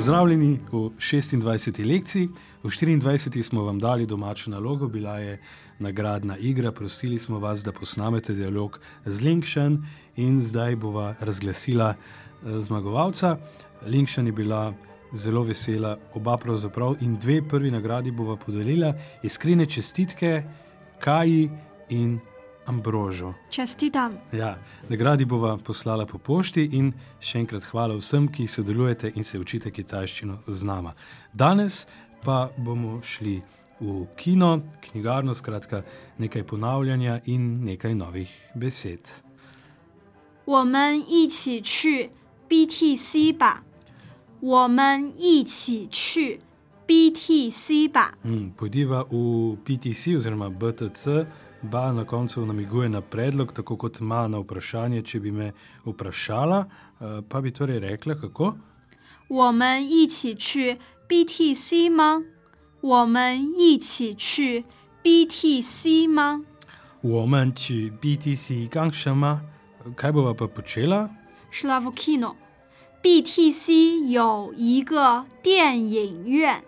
Pozdravljeni v 26. lekciji. V 24. smo vam dali domačo nalogo, bila je nagradna igra. Prosili smo vas, da posnamete dialog z Linkšen in zdaj bova razglasila eh, zmagovalca. Linkšen je bila zelo vesela, oba pravzaprav in dve prvi nagradi bova podelila, iskrene čestitke Kaji in Ambrožu. Čestitam. Ja, nagradi bova poslala po pošti in še enkrat hvala vsem, ki sodelujete in se učite kitajščino z nama. Danes pa bomo šli v kino, knjigarno, skratka nekaj ponavljanja in nekaj novih besed. 我们一起去 BTC 吧。我们一起去 BTC 吧。 Hmm, pojdiva v PTC oziroma BTC. Ba na koncu namiguje na predlog, tako kot ima na vprašanje, če bi me vprašala, eh, pa bi torej rekla, kako. 我们一起去 BTC 吗？我们一起去 BTC 吗？ V omenči BTC, kam še ima, kaj bova pa počela? 是 Love Kino。BTC 有一个电影院。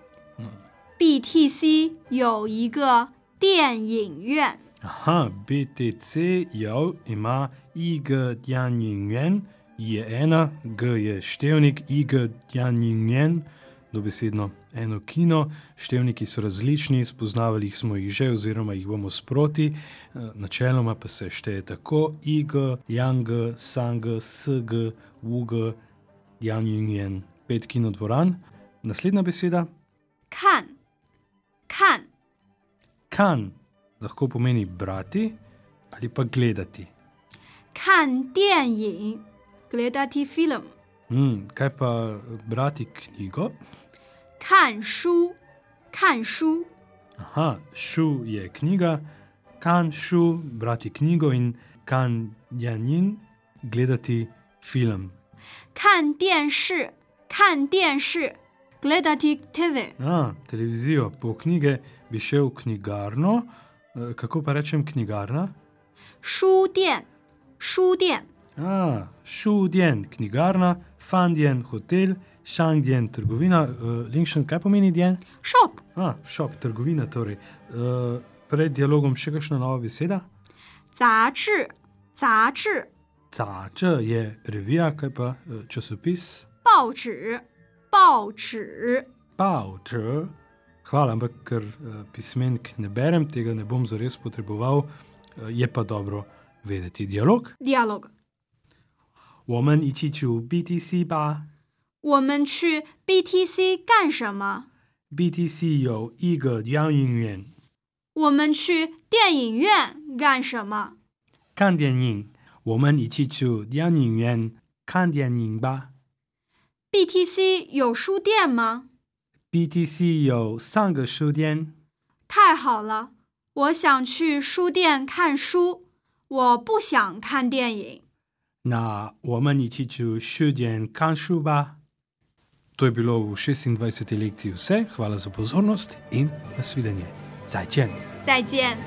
BTC 有一个电影院。 Aha, BTC jo ima IG Djanjingen, je ena, G je števnik, IG Djanjingen, dobesedno eno kino. Števniki so različni, spoznavali smo jih že, oziroma jih bomo sproti. Eh, Načeloma pa se šteje tako: IG, Yang, Sang, SG, UG, Djanjingen, pet kino dvoran. Naslednja beseda, 看，看，kan, lahko pomeni brati ali pa gledati. Kan denjin, gledati film. Mm, kaj pa brati knjigo? Kan šu, kan šu. Aha, šu je knjiga, kan šu brati knjigo in kan denjin gledati film. Kan denjši, kan denjši gledati TV. A, ah, televizijo po knjige bi šel v knjigarno. Eh, kako pa rečem knjigarna? Šuden, šuden. A, šuden, knjigarna, fandien, hotel, šangdien, trgovina. Uh, Linkšen, kaj pomeni dien? Šop. A, šop, trgovina torej. Uh, pred dialogom še kakšna nova beseda? Zači, zači. Zači je revija, kaj pa časopis? Baoči, baoči. Baoči Hvala, ampak ker eh, pismenk ne berem, tega ne bom zares potreboval, eh, je pa dobro vedeti dialog. dialog。我们一起去 BTC 吧。我们去 BTC 干什么？ BTC 有一个养影院，我们去电影院干什么？看电影。我们一起去养影院看电影吧。 BTC 有书店吗？ BTC 有三个书店。太好了，我想去书店看书，我不想看电影。Na, 我们一起去书店看书吧。To je bilo v 26. lekciji vse, hvala za pozornost in nasvidenje. Zajčen. 再见。